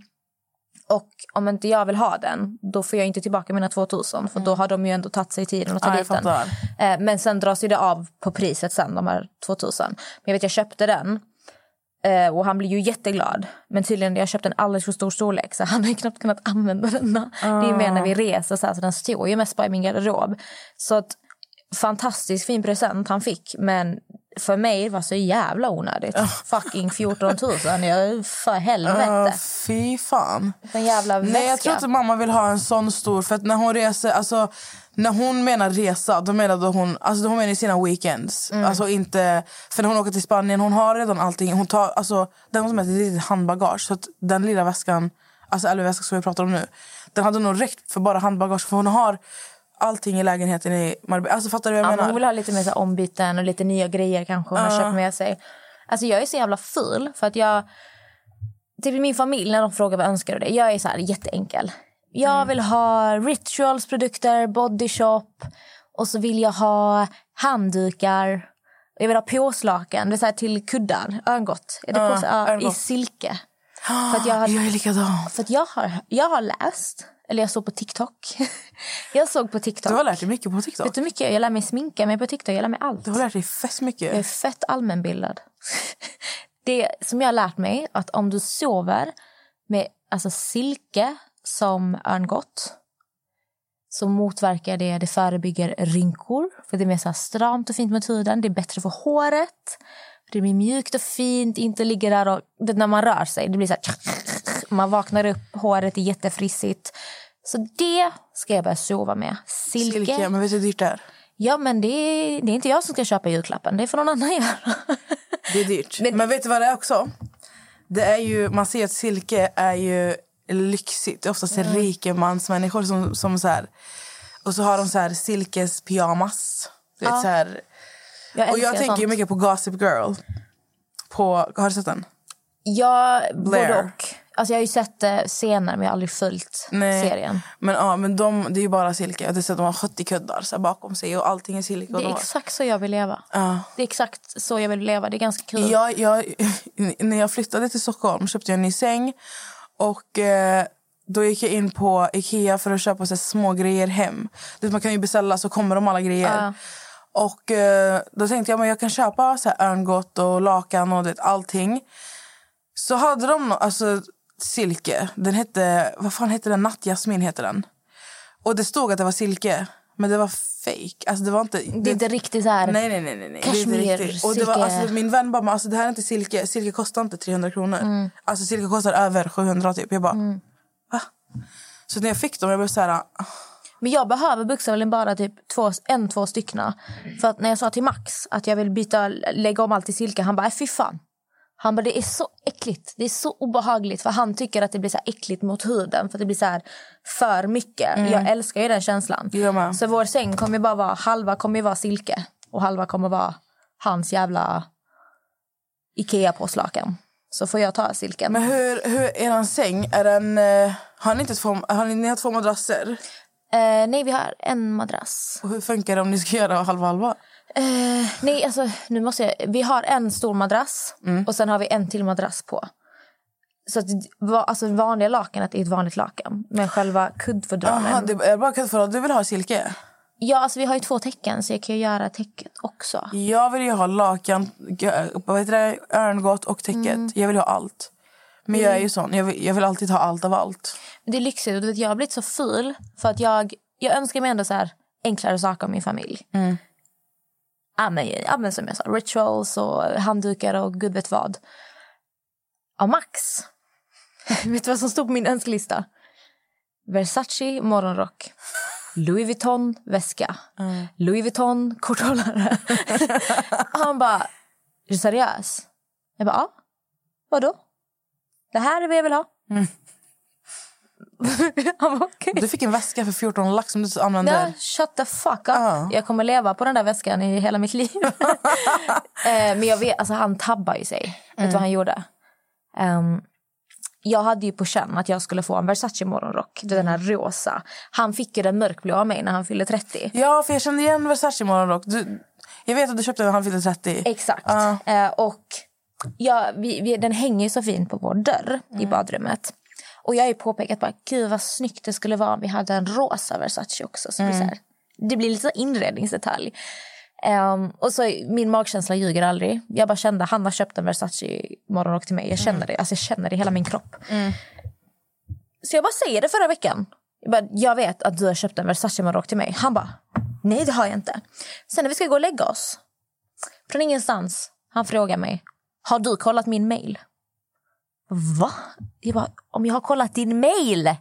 Och om inte jag vill ha den, då får jag inte tillbaka mina 2000. För då har de ju ändå tagit sig tiden att ta Ja, dit den. Eh, Men sen dras ju det av på priset sen, de här 2000. Men jag vet, jag köpte den. eh, Och han blir ju jätteglad. Men tydligen jag köpte en alldeles för stor storlek så han har ju knappt kunnat använda den. Det är mer när vi reser så, här, så den står ju mest bara i min garderob. Så att, fantastiskt fin present han fick. Men för mig var så jävla onödigt. Fucking 14 000. Jag, för helvete. Uh, fy fan. En jävla väska. Nej, jag tror inte mamma vill ha en sån stor. För att när hon reser, alltså, när hon menar resa, då menade hon, alltså, hon menar sina weekends. Mm. Alltså inte, för när hon åker till Spanien, hon har redan allting. Hon tar, alltså, den som heter litet handbagage. Så att den lilla väskan, alltså LV-väskan som vi pratar om nu, den hade nog räckt för bara handbagage. För hon har allting i lägenheten i Marbella. Alltså fattar du vad jag Ja, men menar? hon vill ha lite mer så ombyten och lite nya grejer kanske hon har köpt med sig. Alltså jag är så jävla ful för att jag... Typ i min familj när de frågar vad önskar du dig? Jag är så här jätteenkel. Jag vill ha rituals produkter, body shop och så vill jag ha handdukar. Jag vill ha påslakan, det är så här till kuddar, örngott. Är det pås- ja, I silke. För att jag har, Jag är likadan. för att jag har, jag har läst, eller jag såg på TikTok. jag såg på TikTok. Du har lärt dig mycket på TikTok. Vet du mycket? Jag lär mig sminka mig på TikTok. Jag lär mig allt. Du har lärt dig fett mycket. Jag är fett allmänbildad. Det som jag har lärt mig att om du sover med alltså silke som örngott så motverkar det, det förebygger rynkor. För det är mer så stramt och fint med huden. Det är bättre för håret. Det blir mjukt och fint, inte ligger där och... Det, när man rör sig, det blir så här... Man vaknar upp, håret är jättefrissigt. Så det ska jag börja sova med. Silke. Silke, men vet du hur dyrt det är? Ja, men det är, det är inte jag som ska köpa julklappen. Det får någon annan göra. Det är dyrt. Men- Men, vet du vad det är också? Det är ju, man ser att silke är ju lyxigt. Det är oftast Mm. rikemansmänniskor som, som så här... Och så har de så här silkespyjamas. Du vet, så här. Jag Och jag tänker ju sånt. mycket på Gossip Girl. På, har du sett den? Jag, Blair. både och. Alltså jag har ju sett det senare, men jag har aldrig följt serien. Men, ja, men de, det är ju bara silke. Jag har sett att de har 70 kuddar så här, bakom sig och allting är silke. Och Det de är har- exakt så jag vill leva. Ja. Det är exakt så jag vill leva. Det är ganska kul. Jag, jag, när jag flyttade till Stockholm köpte jag en ny säng. Och eh, Då gick jag in på Ikea för att köpa så här, små grejer hem. Du vet, Man kan ju beställa så kommer de alla grejer. Ja. Och eh, Då tänkte jag men jag kan köpa så här, örngott och lakan och det, allting. Så hade de nå- alltså, silke. Den hette, vad fan hette den? Nattjasmin heter den. Och det stod att det var silke. Men det var fake. Alltså det var inte... Det är inte riktigt så här... Nej, nej, nej. nej, nej. Det Kashmir. Och det var, alltså, min vän bara, alltså, det här är inte silke. Silke kostar inte 300 kronor. Mm. Alltså silke kostar över 700 typ. Jag bara, va? Så när jag fick dem, jag blev så här... ah, Men jag behöver bokstavligen bara typ två, en, två stycken. För att när jag sa till Max att jag vill byta, lägga om allt till silke, han bara, "Äh, fy fan. Han bara, det är så äckligt. Det är så obehagligt. För han tycker att det blir så äckligt mot huden. För det blir så här för mycket. Jag älskar ju den känslan. Så vår säng kommer bara vara, halva kommer vara silke. Och halva kommer vara hans jävla Ikea-påslakan. Så får jag ta silken. Men hur, hur är er säng? Är den, eh, har, ni inte två, har ni, ni har två madrasser? Eh, nej, vi har en madrass. Och hur funkar det om ni ska göra halva halva? Eh, nej, alltså nu måste jag... Vi har en stor madrass och sen har vi en till madrass på. Så att, alltså vanliga lakanet är ett vanligt lakan. Men själva kuddfodralen... Aha, det är bara att du vill ha silke? Ja, alltså vi har ju två tecken så jag kan ju göra täcket också. Jag vill ju ha lakan, vad heter det, örngott och täcket. Mm. Jag vill ha allt. Men jag är ju sån. Jag vill, jag vill alltid ha allt av allt. Det är lyxigt och du vet, jag har blivit så ful för att jag, jag önskar mig ändå så här enklare saker om min familj. Ja, men, ja, men som jag sa, rituals och handdukar och gud vet vad. Ja, Max. vet du vad som stod på min önskelista? Versace morgonrock. Louis Vuitton väska. Louis Vuitton korthållare. Han bara, är du seriös? Jag bara, ja. Vadå? Det här är vad jag vill ha. Han bara, okej. Du fick en väska för 14 lax som du använder. Ja, shut the fuck up. Ja. Jag kommer leva på den där väskan i hela mitt liv. eh, men jag vet, alltså han tabbar ju sig. Vet du vad han gjorde? Ehm, jag hade ju på känn att jag skulle få en Versace morgonrock. Vet, Den här rosa. Han fick ju den mörkblå av mig när han fyllde 30. Ja, för jag kände igen Versace morgonrock. Du, jag vet att du köpte den när han fyllde 30. Exakt. Ja. Eh, och ja, vi, vi, den hänger ju så fint på vår dörr i badrummet. Och jag har ju påpekat bara, gud vad snyggt det skulle vara om vi hade en rosa Versace också. Så det, blir så det blir lite så inredningsdetalj. Ehm, och så min magkänsla ljuger aldrig. Jag bara kände, han har köpt en Versace morgonrock till mig. Jag känner det, alltså jag känner det i hela min kropp. Så jag bara säger det förra veckan. Jag, bara, jag vet att du har köpt en Versace morgonrock till mig. Han bara, nej det har jag inte. Sen när vi ska gå och lägga oss, från ingenstans, han frågar mig, har du kollat min mail? Va? Jag bara, om jag har kollat din mail?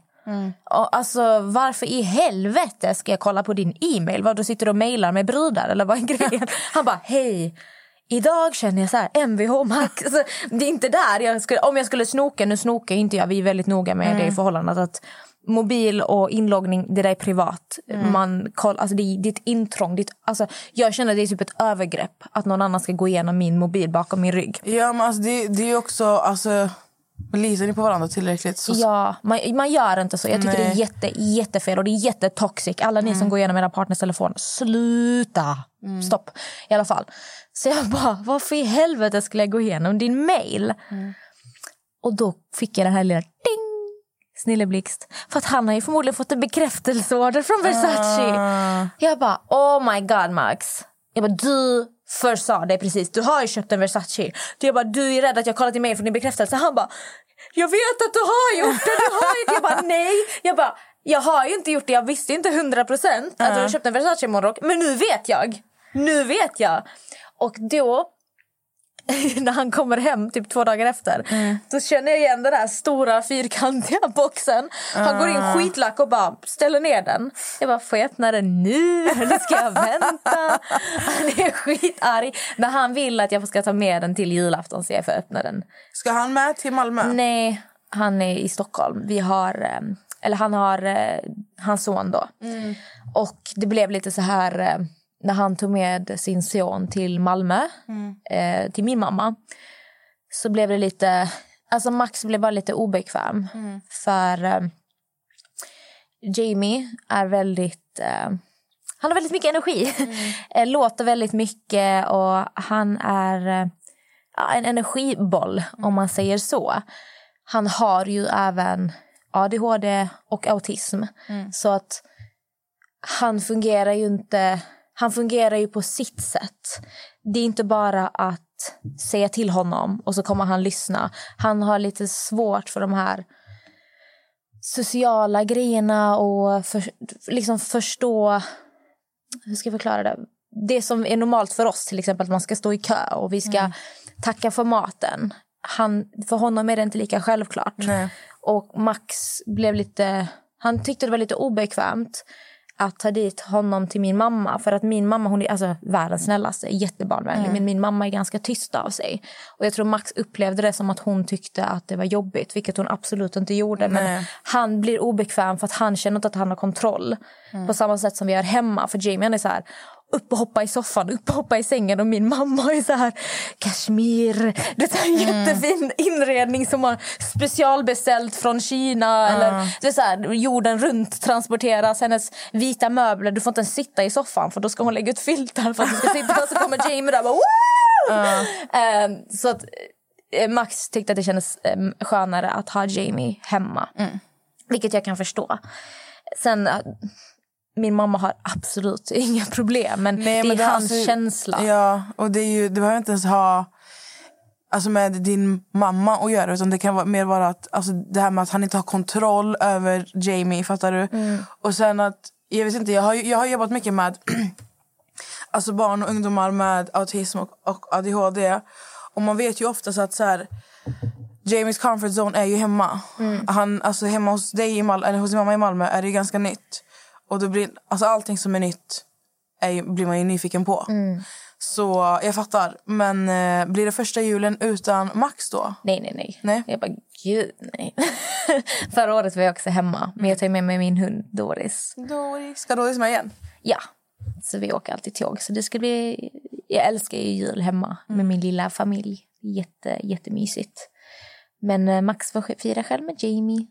Och alltså, varför i helvete ska jag kolla på din e-mail? Vad, du sitter och mailar med brudar eller vad är grejen? Han bara, hej. Idag känner jag så här, Mvh max. Alltså, det är inte där jag skulle, om jag skulle snoka, nu snokar inte jag, vi är väldigt noga med det i förhållandet att mobil och inloggning, det där är privat. Man koll, alltså det, är, det är ett intrång. Det är alltså, jag känner att det är typ ett övergrepp att någon annan ska gå igenom min mobil bakom min rygg. Ja, men alltså, det, det är också... Alltså, litar ni på varandra tillräckligt? Så, Ja, man, man gör inte så. Jag tycker det är Nej. jätte, jättefel och det är jättetoxic. Alla ni som går igenom era partners telefon, sluta! Stopp. I alla fall. Så jag bara, varför i helvete skulle jag gå igenom din mail? Och då fick jag den här lilla ding! Snilleblixt. För att han har ju förmodligen fått en bekräftelseorder från Versace. Jag bara, oh my god Max. Jag bara, du först sa det precis. Du har ju köpt en Versace. Du, jag bara, du är rädd att jag kollat i mail från din bekräftelse. Han bara, jag vet att du har gjort det. Du har inte. Jag bara, nej. Jag bara, jag har ju inte gjort det. Jag visste inte hundra procent att du har köpt en Versace morgonrock. Men nu vet jag. Nu vet jag. Och då när han kommer hem typ två dagar efter då känner jag igen den här stora fyrkantiga boxen. Han går in skitlack och bara ställer ner den. Jag bara, får jag öppna den nu eller ska jag vänta? Han är skitarg. Men han vill att jag ska ta med den till julafton så jag får öppna den. Ska han med till Malmö? Nej, han är i Stockholm. Vi har, eh, eller han har eh, hans son då. Och det blev lite så här eh, när han tog med sin son till Malmö, eh, till min mamma. Så blev det lite, alltså Max blev bara lite obekväm. För eh, Jamie är väldigt, eh, han har väldigt mycket energi. Eh, Låter väldigt mycket och han är eh, en energiboll om man säger så. Han har ju även ADHD och autism. Så att han fungerar ju inte... Han fungerar ju på sitt sätt. Det är inte bara att säga till honom och så kommer han lyssna. Han har lite svårt för de här sociala grejerna och för, liksom förstå... Hur ska jag förklara det? Det som är normalt för oss, till exempel att man ska stå i kö och vi ska tacka för maten. Han, för honom är det inte lika självklart. Nej. Och Max blev lite... Han tyckte det var lite obekvämt att ta dit honom till min mamma. För att min mamma hon är alltså världens snällaste, jättebarnvänlig. Mm. Men min mamma är ganska tyst av sig. Och jag tror Max upplevde det som att hon tyckte att det var jobbigt. Vilket hon absolut inte gjorde. Men Nej. han blir obekväm för att han känner inte att han har kontroll. Mm. På samma sätt som vi gör hemma. För Jamie är så här upp och hoppa i soffan, upp och hoppa i sängen och min mamma är så här kashmir. Det är en Mm. jättefin inredning som har specialbeställt från Kina. Eller, det är så här, jorden runt transporteras hennes vita möbler. Du får inte ens sitta i soffan för då ska hon lägga ut filtar för att du ska sitta och så kommer Jamie där och bara Woo! Ehm, så att eh, Max tyckte att det kändes um, skönare att ha Jamie hemma. Vilket jag kan förstå. Sen, eh, min mamma har absolut inga problem. Men Nej, det men är hans alltså- känsla. Ja, och det, är ju, det behöver inte ens ha alltså med din mamma att göra. Utan det kan vara, mer vara att, alltså det här med att han inte har kontroll över Jamie. Fattar du? Mm. Och sen att, jag vet inte, jag har, jag har jobbat mycket med alltså barn och ungdomar med autism och, och ADHD. Och man vet ju oftast att så här, Jamies comfort zone är ju hemma. Mm. Han, alltså hemma hos dig i Mal- eller hos din mamma i Malmö är det ju ganska nytt. Och då blir, alltså allting som är nytt är, blir man ju nyfiken på. Mm. Så jag fattar. Men eh, blir det första julen utan Max då? Nej, nej, nej. Nej. Jag bara, gud nej. Förra året var jag också hemma. Men jag tar med mig min hund Doris. Doris. Ska Doris med igen? Ja, så vi åker alltid tåg. Så det ska bli... Jag älskar ju jul hemma med min lilla familj. Jätte, jättemysigt. Men eh, Max får fira själv med Jamie.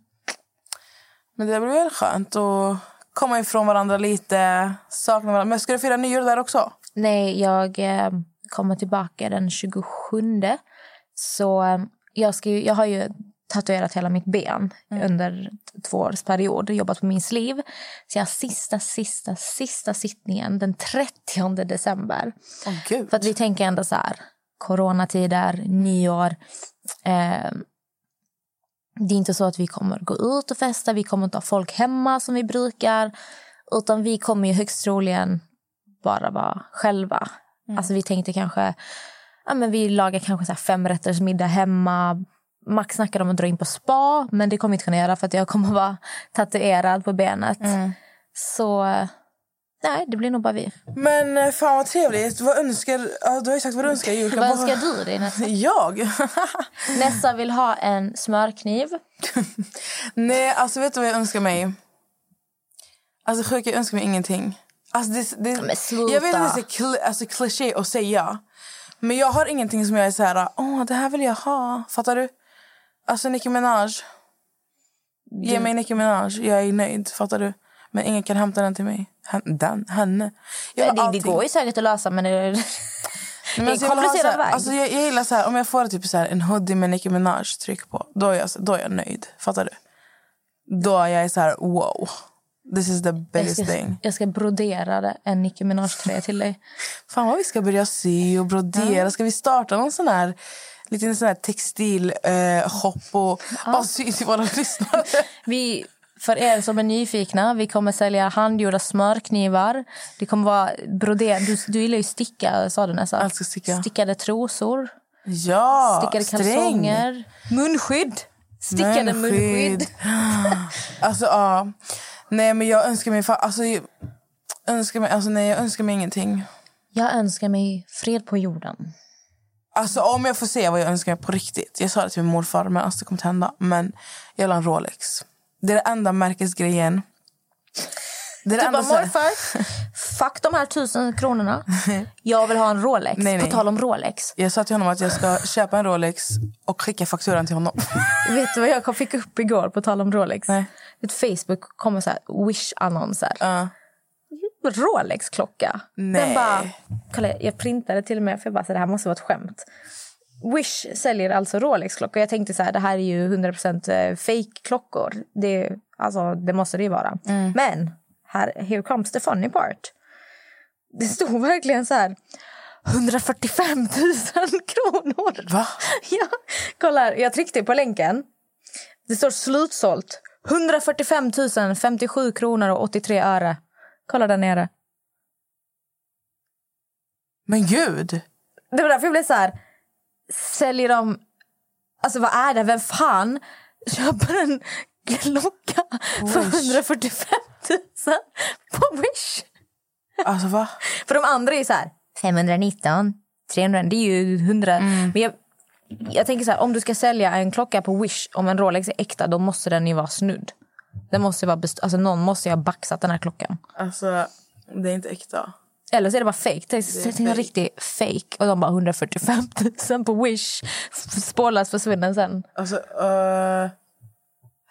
Men det blir väl skönt att komma ifrån varandra lite. Sakna varandra. Men ska du fira nyår där också? Nej, jag eh, kommer tillbaka den 27. Så eh, jag, ska ju, jag har ju tatuerat hela mitt ben under två års period. Jobbat på min sleeve. Så jag har sista, sista, sista sittningen den 30 december. Åh gud. För att vi tänker ändå så här, coronatider, nyår. Eh, det är inte så att vi kommer gå ut och festa, vi kommer inte ha folk hemma som vi brukar. Utan vi kommer ju högst troligen bara vara själva. Alltså vi tänkte kanske, ja men vi lagar kanske så fem rätters middag hemma. Max snackade om att dra in på spa, men det kommer inte kunna göra för att jag kommer vara tatuerad på benet. Så eh, nej, det blir nog bara vi. Men eh, fan vad trevligt. Vad önskar, ja, du har ju sagt vad du önskar i julklapp. Vad önskar du dig nästa? Jag? Nessa vill ha en smörkniv. Nej, alltså vet du vad jag önskar mig? Alltså sjukt, jag önskar mig ingenting. Alltså, det, det. Jag vet att det är kli, alltså, kliché att säga. Men jag har ingenting som jag är så här, åh det här vill jag ha. Fattar du? Alltså Nicki Minaj. Ge mig Nicki Minaj, jag är nöjd. Fattar du? Men ingen kan hämta den till mig. Den, henne. Jag Det, det går ju säkert att lösa, men det, Men det är en alltså, jag komplicerad väg. Alltså, jag, jag gillar så här, om jag får typ så här, en hoodie med Nicki Minaj tryck på, då är jag, då är jag nöjd. Fattar du? Då är jag så här, wow. This is the jag, biggest ska, thing. jag ska brodera en Nicki Minaj-tröja till dig. Fan vad vi ska börja sy och brodera. Ska vi starta någon sån här liten sån här textil eh, och bara sy till våra lyssnare? Vi, för er som är nyfikna, vi kommer sälja handgjorda smörknivar. Det kommer vara broder, du, du gillar ju sticka, sa du. Jag älskar sticka. Stickade trosor, Ja, stickade sträng. kalsonger. Munskydd! Stickade munskydd. Alltså ja. Nej men jag önskar mig, fa- alltså, jag önskar mig, alltså nej jag önskar mig ingenting. Jag önskar mig fred på jorden. Alltså om jag får se vad jag önskar mig på riktigt. Jag sa det till min morfar men alltså det kommer inte hända. Men jag vill ha en Rolex. Det är det enda märkesgrejen. Det är det Du bara, morfar, fuck de här tusen kronorna. Jag vill ha en Rolex. Nej, nej. På tal om Rolex. Jag sa till honom att jag ska köpa en Rolex och skicka fakturan till honom. Vet du vad jag fick upp igår på tal om Rolex? Nej. Ett Facebook kommer så Wish-annonser. Ja. Rolex-klocka. Den bara, kolla, jag printade till och med för jag bara, så det här måste vara ett skämt. Wish säljer alltså Rolex-klockor. Jag tänkte så här, det här är ju 100% fake-klockor. Det, alltså, det måste det ju vara. Men, här, here comes the funny part. Det stod verkligen så här 145 000 kronor. Va? Ja, kolla här. Jag tryckte på länken. Det står slutsålt. 145 057 kronor och 83 öre. Kolla där nere. Men gud! Det var därför jag blev så här... Säljer de... Alltså vad är det? Vem fan köper en klocka för 145 på Wish. Alltså va? För de andra är så här 519, 300, det är ju 100. Men jag, jag tänker så här, om du ska sälja en klocka på Wish, om en Rolex är äkta, då måste den ju vara snudd. Den måste ju vara best- alltså någon måste ju ha baxat den här klockan. Alltså, det är inte äkta. Eller så är det bara fake. Det är, en riktig fake. Och de bara 145 000 på Wish. Spårlöst försvunnen sen. Alltså, uh,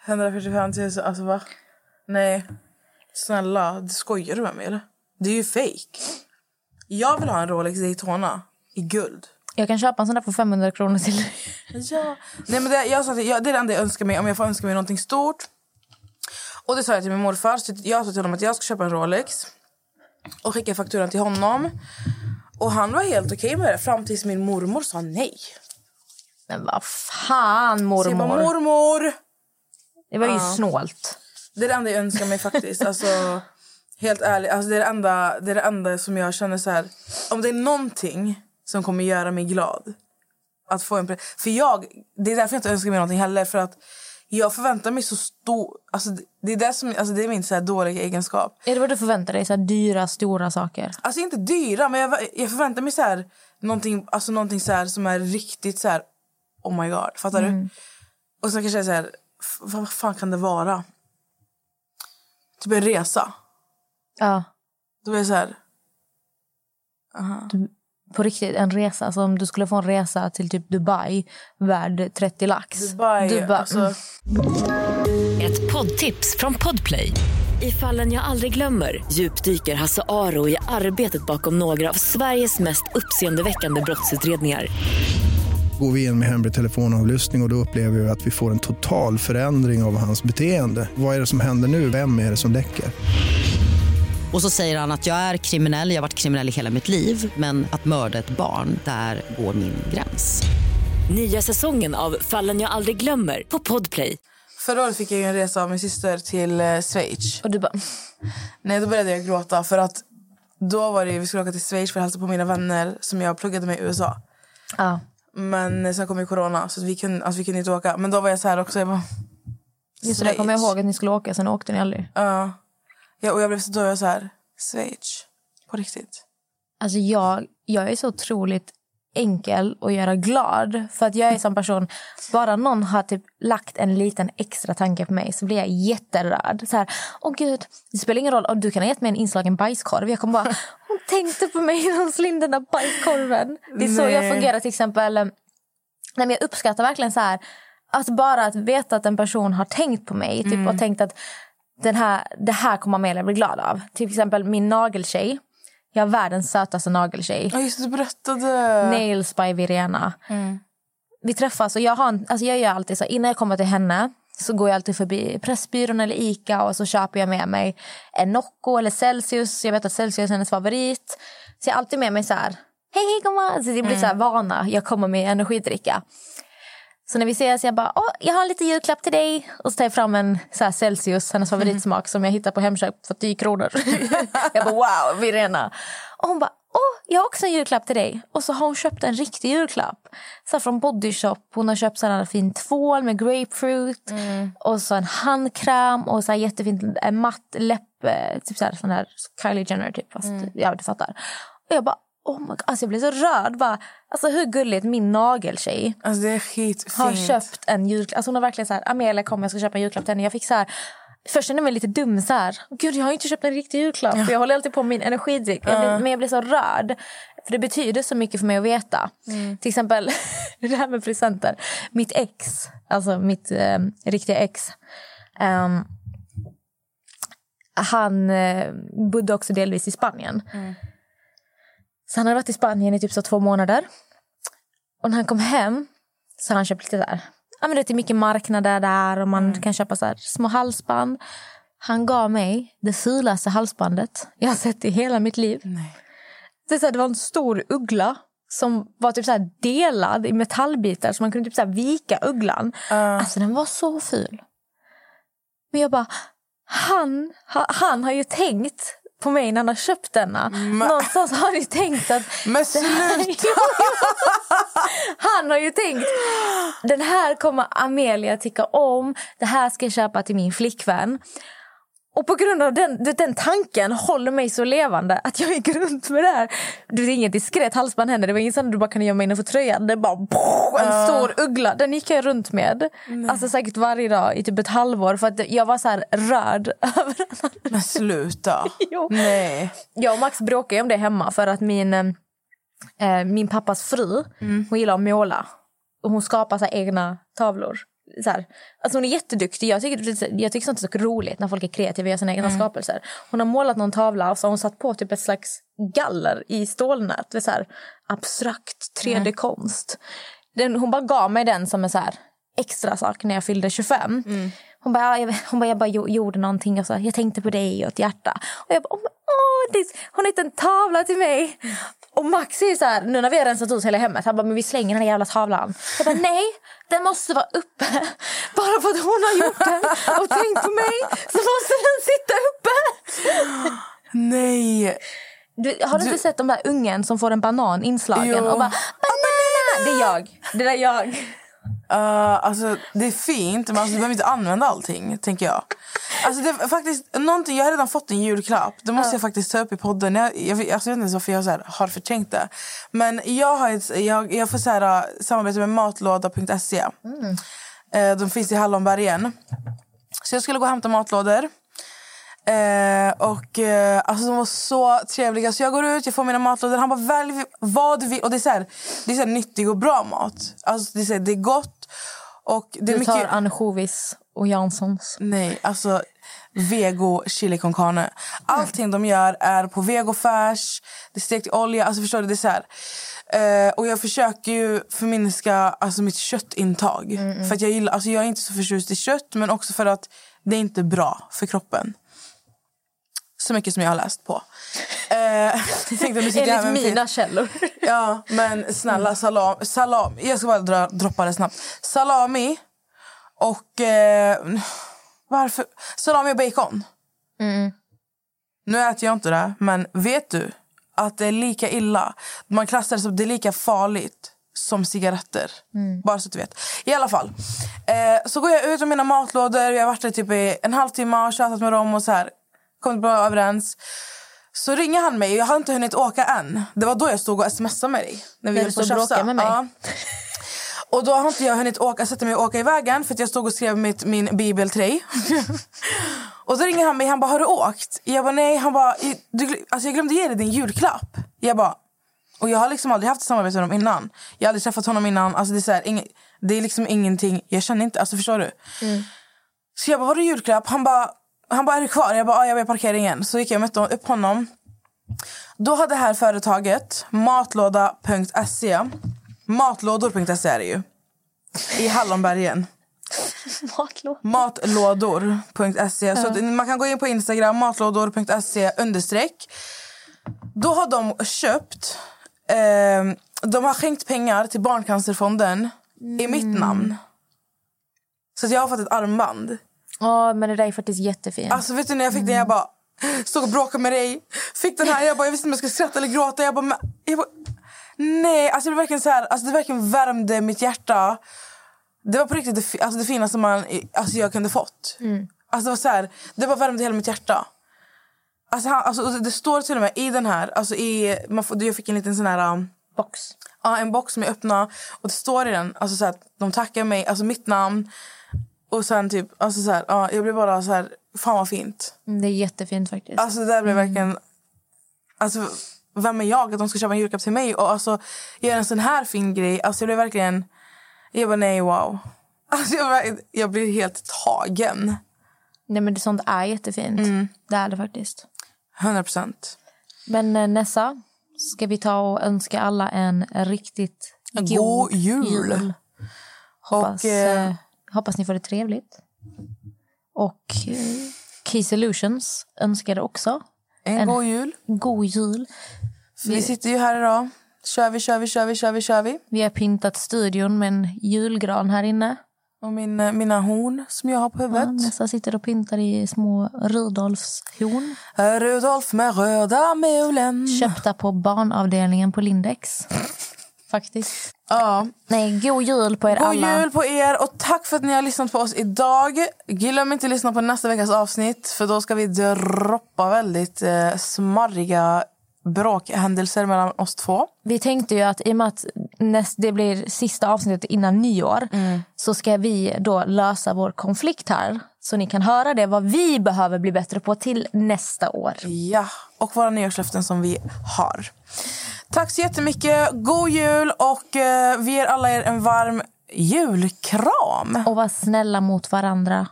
145 000, alltså va? Nej. Snälla, skojar du med mig eller? Det är ju fake. Jag vill ha en Rolex Daytona i guld. Jag kan köpa en sån där för 500 kronor till. Ja. Nej, men det, jag sa att jag, det är det enda jag önskar mig, om jag får önska mig någonting stort. Och det sa jag till min morfar. Så jag sa till honom att jag ska köpa en Rolex. Och skicka fakturan till honom. Och han var helt okej med det fram tills min mormor sa nej. Men vad fan Så jag mormor. bara, mormor! det var ju snålt. Det är det enda jag önskar mig faktiskt. Alltså, helt ärligt, alltså, det, är det, enda, det är det enda som jag känner så här. Om det är någonting som kommer göra mig glad. Att få en För jag, det är därför jag inte önskar mig någonting heller. För att jag förväntar mig så stor... Alltså, det- är det, som, alltså, det är min så här dåliga egenskap. Är det vad du förväntar dig? Så här dyra, stora saker? Alltså inte dyra, men jag, jag förväntar mig så här, någonting, alltså, någonting så här, som är riktigt så här... Oh my god, fattar du? Och så kanske jag så här, vad fan kan det vara? Typ en resa. Ja. Då är jag så här... På riktigt, en resa. Alltså om du skulle få en resa till typ Dubai värd 30 lax. Dubai, Du bara, alltså, mm. Ett poddtips från Podplay. I fallen jag aldrig glömmer djupdyker Hasse Aro i arbetet bakom några av Sveriges mest uppseendeväckande brottsutredningar. Går vi in med hemlig telefonavlyssning och, och då upplever vi att vi får en total förändring av hans beteende. Vad är det som händer nu? Vem är det som läcker? Och så säger han att jag är kriminell, jag har varit kriminell i hela mitt liv men att mörda ett barn, där går min gräns. Nya säsongen av Fallen jag aldrig glömmer på Podplay. förra året fick jag en resa av min syster till eh, Schweiz. Och du bara... Nej, då började jag gråta för att då var det, vi skulle åka till Schweiz för att hälsa på mina vänner som jag pluggade med i USA. Ja. Men sen kom ju corona så att vi kunde, alltså, vi kunde inte åka. Men då var jag så här också. Jag bara, Just det, kommer jag ihåg att ni skulle åka, sen åkte ni aldrig. Ja. Ja, och jag blev så, då jag så här, Schweiz. På riktigt. Alltså jag, jag är så otroligt enkel att göra glad. För att jag är som person, bara någon har typ lagt en liten extra tanke på mig så blir jag jätterörd. Så här, åh gud, det spelar ingen roll om du kan ha gett mig en inslagen bajskorv. Jag kommer bara, hon tänkte på mig när hon slängde den där bajskorven. Det är så Nej. jag fungerar till exempel. eh, Nej, men jag uppskattar verkligen så här, att bara att veta att en person har tänkt på mig typ, och tänkt att den här, det här kommer Amelia bli glad av. Till exempel min nageltjej. Jag har världens sötaste nageltjej. Ja, just det, du berättade. Nails by Virena. Vi träffas och jag, har en, alltså jag gör alltid så innan jag kommer till henne så går jag alltid förbi Pressbyrån eller Ica och så köper jag med mig en Nocco eller Celsius. Jag vet att Celsius är hennes favorit. Så jag har alltid med mig så här, hej hej gumman. Så det blir så här vana, jag kommer med energidricka. Så när vi ses, jag bara, Åh, jag har en liten julklapp till dig. Och så tar jag fram en så här Celsius, hennes favoritsmak, som jag hittar på Hemköp för 10 kronor. jag bara, wow, Virena. Och hon bara, åh, jag har också en julklapp till dig. Och så har hon köpt en riktig julklapp. Så från Body Shop. Hon har köpt så här fin tvål med grapefruit. Och så en handkräm och så här jättefint en matt läpp. eh, Typ så här, sån här Kylie Jenner typ. Fast ja, du fattar. Och jag bara, oh my God. Alltså jag blev så rörd. Bara, alltså hur gulligt min nageltjej Alltså, det är skitfint. har köpt en julklapp. Alltså hon har verkligen så här, Amelia kom jag ska köpa en julklapp till henne. Jag fick så här, först kände jag mig lite dum så här. Gud jag har inte köpt en riktig julklapp. För jag håller alltid på med min energidryck. Blir- Men jag blir så rörd. För det betyder så mycket för mig att veta. Till exempel det här med presenter. Mitt ex, alltså mitt eh, riktiga ex. ehm, han eh, bodde också delvis i Spanien. Så han hade varit i Spanien i typ så två månader. Och när han kom hem så har han köpt lite där. Ja, men det är mycket marknader där och man kan köpa så här små halsband. Han gav mig det fulaste halsbandet jag har sett i hela mitt liv. Det, är så här, det var en stor uggla som var typ så delad i metallbitar så man kunde typ så vika ugglan. Alltså den var så ful. Men jag bara, han, ha, han har ju tänkt på mig när han har köpt denna. Någonstans har han ju tänkt att... Men sluta! han har ju tänkt, den här kommer Amelia tycka om. Det här ska jag köpa till min flickvän. Och på grund av den, du vet, den tanken håller mig så levande att jag gick runt med det här. Du vet, inget diskret halsband heller. Det var inget sånt du bara kunde gömma innanför tröjan. Det bara en stor uggla. Den gick jag runt med. Alltså säkert varje dag i typ ett halvår. För att jag var så här rörd över den. Men sluta. Jo. Nej. Jag och Max bråkade om det hemma för att min, eh, min pappas fru, hon gillar att måla. Och hon skapar så egna tavlor. Så här. Alltså hon är jätteduktig. Jag tycker, jag tycker sånt är så roligt när folk är kreativa och gör sina egna skapelser. Hon har målat någon tavla och så har hon satt på typ ett slags galler i stålnät. Det är så här, abstrakt 3D-konst. Den, hon bara gav mig den som en så här extra sak när jag fyllde 25. Hon bara, ja, jag, hon bara, jag bara gjo- gjorde någonting och så, jag tänkte på dig och ett hjärta. Och jag bara, åh, åh, det, är- hon har hittat en tavla till mig. Och Max är så här, nu när vi har rensat ut hela hemmet, han bara, men vi slänger den här jävla tavlan. Jag bara, nej, den måste vara uppe. Bara för att hon har gjort den och tänkt på mig så måste den sitta uppe. Nej. Du, har du, Du- inte sett de där ungen som får en banan inslagen Jo. och bara, banana! Det är jag. Det där är jag. Uh, alltså, det är fint, men alltså, du behöver inte använda allting. tänker Jag Alltså, det faktiskt någonting, jag har redan fått en julklapp. Det måste jag faktiskt ta upp i podden. Jag, jag, alltså, jag vet inte varför jag så här, har förträngt det. Men jag, har ett, jag, jag får så här, uh, samarbete med matlåda.se. Eh, de finns i Hallonbergen. Så jag skulle gå och hämta matlådor. Eh, och eh, alltså De var så trevliga. Så jag går ut, jag får mina matlådor. Han bara, välj vad du vill. Och det är så här, det är så nyttig och bra mat. Alltså det, är så här, det är gott. Och det är Du mycket... tar ansjovis och Janssons. Nej, alltså vego chili con carne. Allting de gör är på vegofärs, det är stekt i olja. Alltså förstår du, det är. Eh, och jag försöker ju förminska alltså, mitt köttintag. För att jag, gillar, alltså, jag är inte så förtjust i kött, men också för att det är inte bra för kroppen. Så mycket som jag har läst på. Eh, Enligt en mina källor. Ja, men snälla salam, salam. Jag ska bara dra, droppa det snabbt. Salami och... Eh, varför? Salami och bacon. Nu äter jag inte det, men vet du att det är lika illa? Man klassar det som det är lika farligt som cigaretter. Bara så att du vet. I alla fall. Eh, så går jag ut med mina matlådor. Jag har varit där typ i en halvtimme och tjatat med dem och så här. Kommit bra överens. Så ringer han mig. Jag har inte hunnit åka än. Det var då jag stod och smsade med dig. När vi höll du på att med mig. Ja. Och då har inte jag hunnit åka, sätta mig och åka i vägen för jag stod och skrev mitt, min bibel till dig. och då ringer han mig han bara, har du åkt? Jag bara, nej. Han bara, du, alltså jag glömde ge dig din julklapp. Jag bara, och jag har liksom aldrig haft ett samarbete med honom innan. Jag har aldrig träffat honom innan. Alltså det, är så här, ing, det är liksom ingenting, jag känner inte, alltså förstår du? Så jag bara, var det julklapp? Han bara, han bara, är du kvar? Jag bara, ja, jag är parkeringen. Så gick jag och mötte upp honom. Då hade det här företaget, matlåda.se, matlådor.se är det ju, i Hallonbergen. Matlåda. Matlådor.se. Så att man kan gå in på Instagram, matlådor.se understreck. Då har de köpt, eh, de har skänkt pengar till Barncancerfonden i mitt namn. Så att jag har fått ett armband. Ja, men det där är faktiskt jättefint. Alltså vet du när jag fick den jag bara stod och bråkade med dig. Fick den här jag bara jag visste inte om jag skulle skratta eller gråta. Jag bara, men, jag bara nej alltså det verkligen så här, alltså det verkligen värmde mitt hjärta. Det var på riktigt det, alltså det finaste man alltså jag kunde fått. Alltså det var så här, det bara värmde hela mitt hjärta. Alltså, han, alltså det står till och med i den här, alltså i, man får, jag fick en liten sån här um, Box. Ja, en box som jag öppnade och det står i den, alltså så här, att de tackar mig, alltså mitt namn. Och sen typ, alltså så här, ja, jag blev bara så här, fan vad fint. Mm, Det är jättefint faktiskt. Alltså det där blev verkligen, alltså vem är jag att de ska köpa en julklapp till mig och alltså göra en sån här fin grej. Alltså jag blev verkligen, jag bara nej wow. Alltså jag, jag blev helt tagen. Nej, men det, sånt är jättefint. Mm. Det är det faktiskt. 100 procent. Men eh, Nessa, ska vi ta och önska alla en riktigt god, god jul. Hoppas, Och, eh, eh, hoppas ni får det trevligt. Och eh, Key Solutions önskade också En, En- god jul. god jul. Vi sitter ju här idag. Kör vi, kör vi, kör vi, kör vi, kör vi. Vi har pyntat studion med en julgran här inne. Och min, eh, mina horn som jag har på Ja, huvudet. Nessa sitter och pyntar i små Rudolfs horn. Rudolf med röda mulen. Köpta på barnavdelningen på Lindex. Faktiskt. Ja. Nej, god jul på er God alla. jul på er och tack för att ni har lyssnat på oss idag. Glöm inte att lyssna på nästa veckas avsnitt för då ska vi droppa väldigt eh, smarriga bråkhändelser mellan oss två. Vi tänkte ju att i och med att näst, det blir sista avsnittet innan nyår så ska vi då lösa vår konflikt här. Så ni kan höra det, vad vi behöver bli bättre på till nästa år. Ja, och våra nyårslöften som vi har. Tack så jättemycket. God jul och eh, vi ger alla er en varm julkram. Och var snälla mot varandra.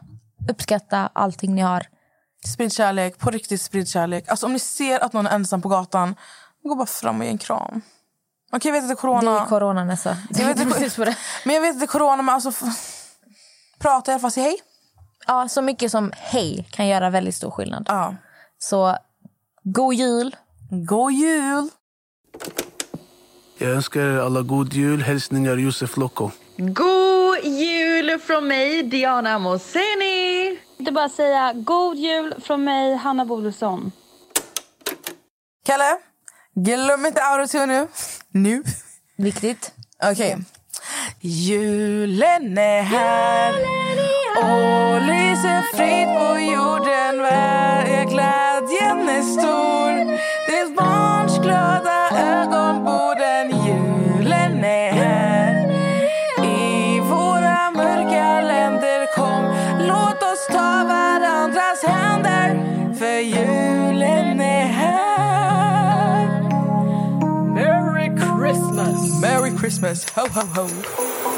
Uppskatta allting ni har. Sprid kärlek, på riktigt sprid kärlek. Alltså om ni ser att någon är ensam på gatan, gå bara fram och ge en kram. Okej, jag vet att det är corona. Det är corona Nessa. Jag vet precis på det. Men jag vet att det är corona, men alltså... Prata i alla fall, säg hej. Ja, så mycket som hej kan göra väldigt stor skillnad. Ja. Så god jul. God jul! Jag önskar er alla god jul. Hälsningar Josef Locko. God jul från mig, Diana Moseni! Det är bara säga god jul från mig, Hanna Bolufsson. Kalle, glöm inte autotune nu. Nu. Viktigt. Okej. Julen är här och lyser fritt på jorden. Vär- Glädjen är stor. Det är barns glada ögon borden. Christmas. Ho ho ho